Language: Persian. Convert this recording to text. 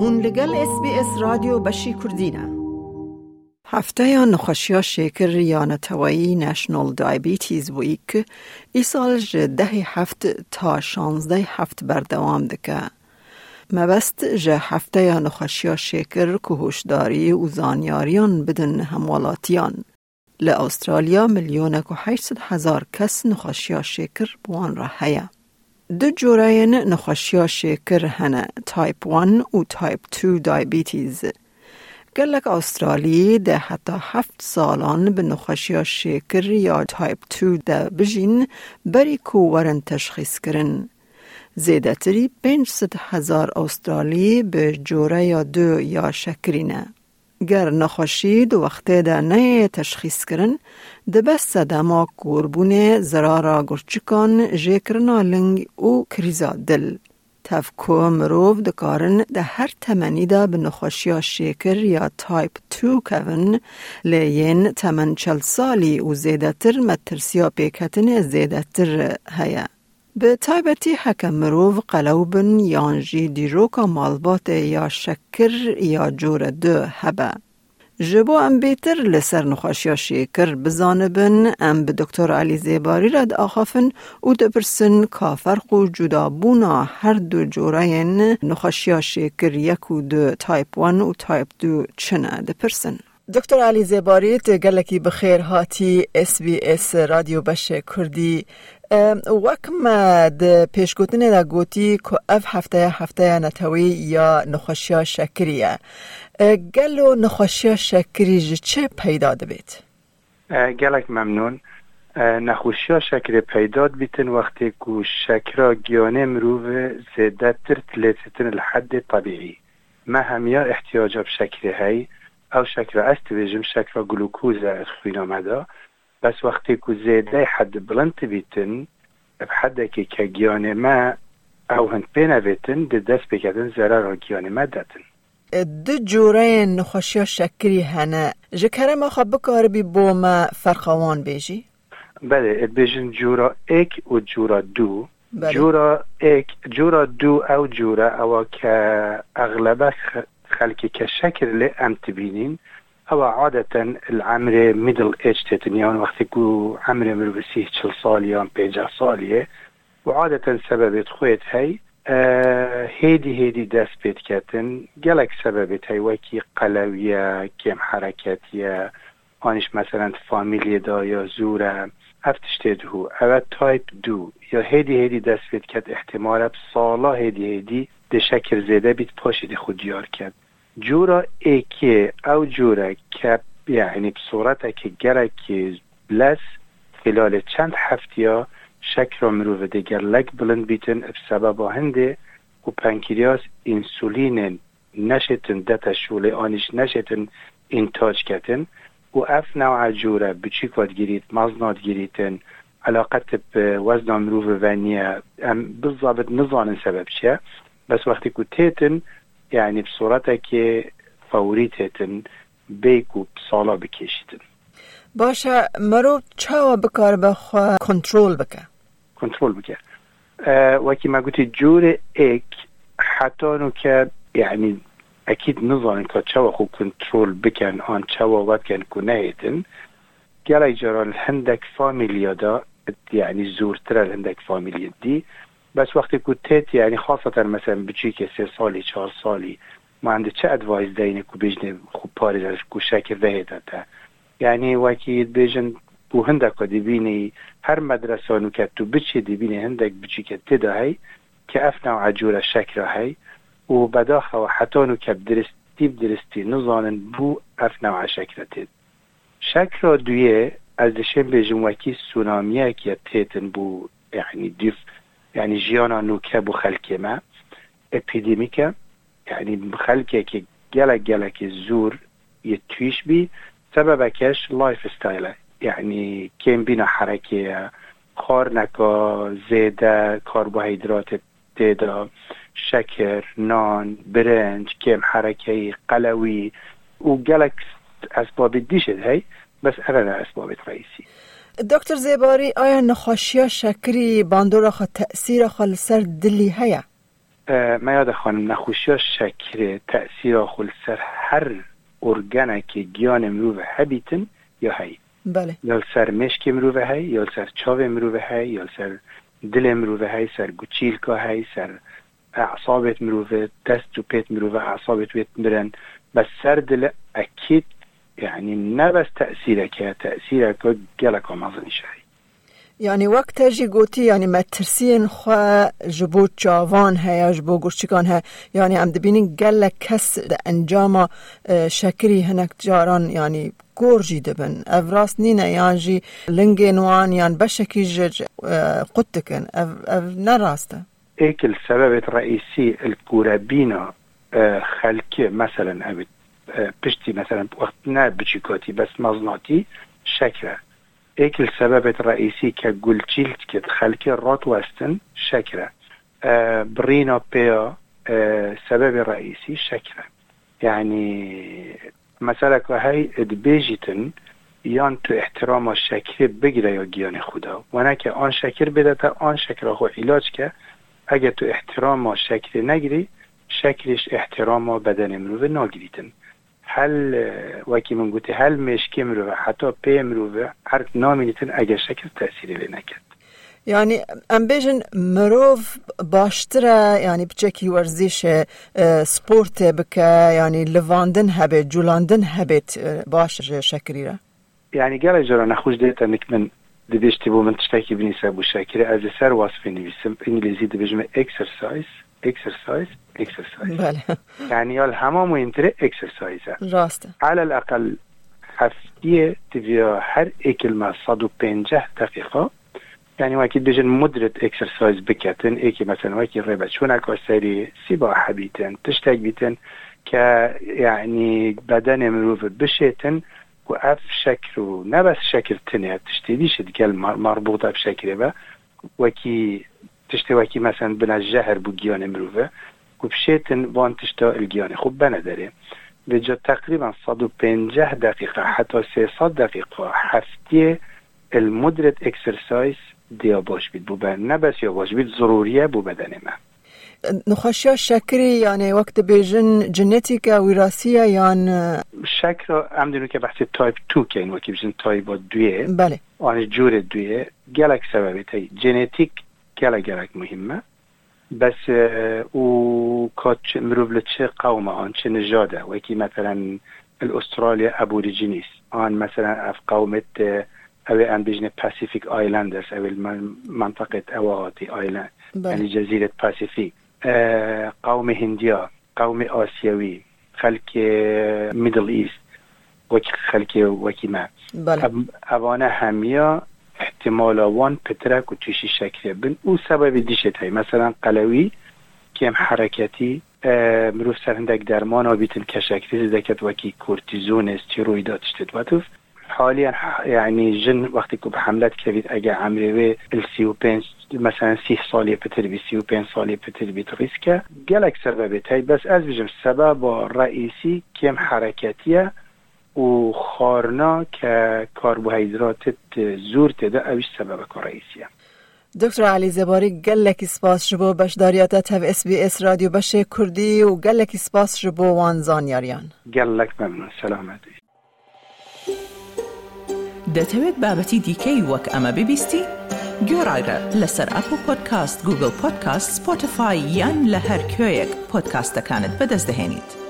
هون لگل اس بی اس رادیو بشی کردینه هفته یا نخشیا شکر یا نتوایی نشنال دایبیتیز و ایک ای سال ده هفت تا شانزده هفت بردوام دکه. مبست جه هفته یا نخشیا شکر که هشداری و زانیاریان بدن هموالاتیان. لأسترالیا ملیون و هشت هزار کس نخشیا شکر بوان را هیا. دو جورین نخشیا شکر هنه تایپ 1 و تایپ 2 دایبیتیز. گلک استرالی ده حتی هفت سالان به نخشیا شکر یا تایپ 2 ده بجین بری کو ورن تشخیص کرن. زیده تری پنج هزار استرالی به جوره یا دو یا شکرینه. ده نه تشخیص کرن ده بس دما کوربونه زرارا گرچکان جکرنا لنگ او کریزا دل. تفکو مروف دکارن ده هر تمنی ده به نخوشی شکر یا تایپ 2 کون لیین تمن چل سالی و زیده تر مترسیا پیکتن زیده تر هیا. به تایبتی حکم مروف قلوبن یانجی دیروکا مالبات یا شکر یا جور دو هبه. جبو ام بیتر لسر نخوشیا شکر بزانبن ام به دکتر علی زیباری رد آخافن او دپرسن کافرق جدا بونا هر دو جورین نخوشیا شکر یک و دو تایپ 1 و تایپ 2 چنه دپرسن دکتر علی زیباری گلکی بخیر هاتی اس بی اس رادیو بش کردی. وکم د پیشگوتن دا گوتی که اف هفته هفته نتوی یا نخوشیا شکریه گلو نخوشیا شکری چه پیدا دبید؟ گلک ممنون نخوشیا شکر پیدا بیتن وقتی که شکرا گیانه مروف زیده تر تلیتن الحد طبیعی. ما همیا احتیاج شکر هی او شکر استویجم شکر گلوکوز خوین آمده بس وقتی که زیده حد بلند بیتن بحد که گیانه ما او هند بینویتن ده دست بکردن زره را گیانه ما دادن دو جوره نخوشی شکری هنه جکره ما خواب بکار بی بوم فرخوان بیجی؟ بله بیجن جورا ایک و جورا دو بله. جورا ایک جورا دو او او که شکر لی ام تبینین او عادة العمر ميدل ايج تيتن يعني وقت يكو عمر مربسيه چل ساليان بيجا ساليه وعادة سبب خويت هاي هيدي هيدي دست بيت كاتن جالك سبب هاي وكي قلوية كيم حركاتية آنش مثلا فامیلی دا یا زوره هفتش هو او تایپ دو. یا هیدی هیدی دست بید کد احتمال سالا هیدی هیدی ده شکر زیده بید پاشید خود یار کرد. جورا ایکی او جورا که یعنی که گره که بلس خلال چند هفتیا شکر مروف دیگر لگ بلند بیتن بسبب هنده و پنکریاس انسولین نشتن دتا شوله آنش نشتن انتاج کتن و اف نوع جوره بچی کاد گیرید مزناد گیریتن. علاقت به وزن مروف ونیه. بالضبط نظان سبب شه بس وقتی که تیتن یعنی بصورت که فوری تیتن بیکو سالا بکشیتن باشه مرو چاوا بکار بخوا کنترول بکه کنترول بکه وکی ما گوتی جور ایک حتی نو که یعنی اكيد نظن که چوا خو کنترول بکن آن چوا ود کن کنه ایتن گلی جرال هندک فامیلیا دا يعني زورتر الهندك فامیلی دي بس وقتی که تيت يعني خاصة مثلا بچی که سه سالی چهار سالی عنده چه ادوایز دینه که بجنه خوب پاری دارش که شک وهده تا يعني وكي بيجن بو هندك دبيني هر مدرسة نكت تو بچي دبيني هندك بچي كتدا هي كأفنا وعجورة شكرا هي وبداخة وحتى نكت درستي بدرستي نظانا بو أفنا وعشكرا تد شكرا دوية از دشم بيجن وكي سونامية كي تيتن بو يعني ديف يعني جيانا نوكا بو خلقي ما ابيديميكا يعني خلقي كي جلك جلك الزور يتويش بي سببكش لايف ستايل يعني كم بينا حركة خارنكا زيادة كربوهيدرات تيدا شكر نان برنج كم حركة قلوي وقالك اسباب ديشت هاي بس انا اسباب رئيسي دکتر زیباری آیا نخوشیا شکری باندورا خوا تأثیر خوا لسر دلی هیا؟ ما یاد خانم نخوشی ها شکر تأثیر خل سر هر ارگنه که گیان مروه هبیتن یا هی. بله. یا سر مشک مروه هی یا سر چاو مروه هی یا سر دل مروه هی سر گوچیلکا هی سر اعصابت مروه دست و پیت مروه اعصابت ویت برن بس سر دل اکید يعني نبس تأثيرك يا تأثيرك جلك وما شيء. يعني وقت تجي قوتي يعني ما ترسين خوا جبوت جاوان هيا جبو قرشيكان ها يعني عم دبيني قلك كس ده أنجاما آه، شاكري هناك جاران يعني كور جي دبن. أفراس نينا يانجي لنجين وان يعني بشكي جج آه، قدتكن أف, أف نراستا. ايك السبب الرئيسي الكورابينا آه، خلكي مثلا ابت پشتی مثلا وقت نه بچیکاتی بس مزناتی شکره. ایک السبب الرئيسي كقلتشيلت كت خلك الرات وستن شكرا آه برينا بيا آه سبب الرئيسي شكرا يعني مثلا هاي ادبيجتن یان تو احترام شکر بگیره یا گیان خدا. و نه که آن شکر بده تا آن شکر خو علاج که اگه تو احترام شکر نگیری شکرش احترام بدن امروه نگیریتن هل وکی من گوتی هل مشکی مروه حتی پی مروه هر نامینیتن اگر شکل تأثیری لی نکد یعنی ام بیجن مروف باشتره یعنی بچکی ورزش سپورت بکه یعنی لواندن هبه جولاندن هبت باش شکری را. یعنی گل جرا نخوش دیتا من دبیشتی بو من تشتاکی بنیسه بو شکری از سر وصفی نویسم انگلیزی دبیجم اکسرسایز اكسرسايز اكسرسايز بله. يعني الحمام وينتري اكسرسايز راسته. على الأقل هفتيه تبيا هر اكل ما صدو بينجه دقيقة يعني واكيد بيجن مدرة اكسرسايز بكتن ايكي مثلا واكي ريبا شونك وساري سباحة بيتن تشتاق بيتن ك يعني بدن مروف بشيتن وأف شكل ونبس شكل تنيا تشتيديش تقال مربوطة بشكل با وكي تشتي وكي مثلا بنا الجهر بو جيان مروفه وبشيتن وان تشتا الجيان خوب بنداره بجا تقريبا 150 دقيقة حتى 300 دقيقة حفتية المدرة اكسرسايز دیا باش بید. بو نه بس یا باش بید ضروریه بو بدن ما نخوشیا شکری یعنی وقت بیجن جنتیکا وراثیه یان شکر هم دینو که بحث تایپ 2 که این وقتی بیجن تایپ دویه. بله. آن جور دویه. گلک سببی تایی جنتیک گلک گلک مهمه بس و كات مروف چه قوم آن چه نجاده وكي مثلا الاستراليا ابوريجينيس آن مثلا اف قومة او ان بيجن باسيفيك ايلاندرز او منطقة اواتي ايلاند يعني جزيرة باسيفيك قوم هنديا قوم آسيوي خلق ميدل ايست وكي خلق وكي ما اوانه هميا احتمال وان پترک و توشی شکل بن. او سبب دیشت های مثلا قلوی کم حرکتی مروف سرندک درمان آبیتن کشکتی دکت وکی کورتیزون استیرویدات اشتد وطف حاليا يعني جن وقتی که به حملت كبيت اگه عمره السي و پنج مثلا سی سالی پتر بی سی و پنج سالی پتر بی ریسکه گلک سببت های بس از بجم سبب رئیسی کم حرکتیه و خارنا کە کاربوهیدراتت زۆر تێدا ئەویش سەبە کڕئیسیە دکتر علی زەباری گەلێکی سپاس بۆ بەشداریەتە تەو SBS رادیو بەشێ کوردی و گەلێکی سپاس بۆ وان زانیاریان گەلک مەمنون سەلامەتی دەتەوێت بابەتی دیکەی وەک ئەمە ببیستی؟ گۆڕایرە لەسەر ئەپ و پۆدکاست گوگل پۆدکاست Spotify یان لە هەر کوێیەک پۆدکاستەکانت بەدەستدەێنیت.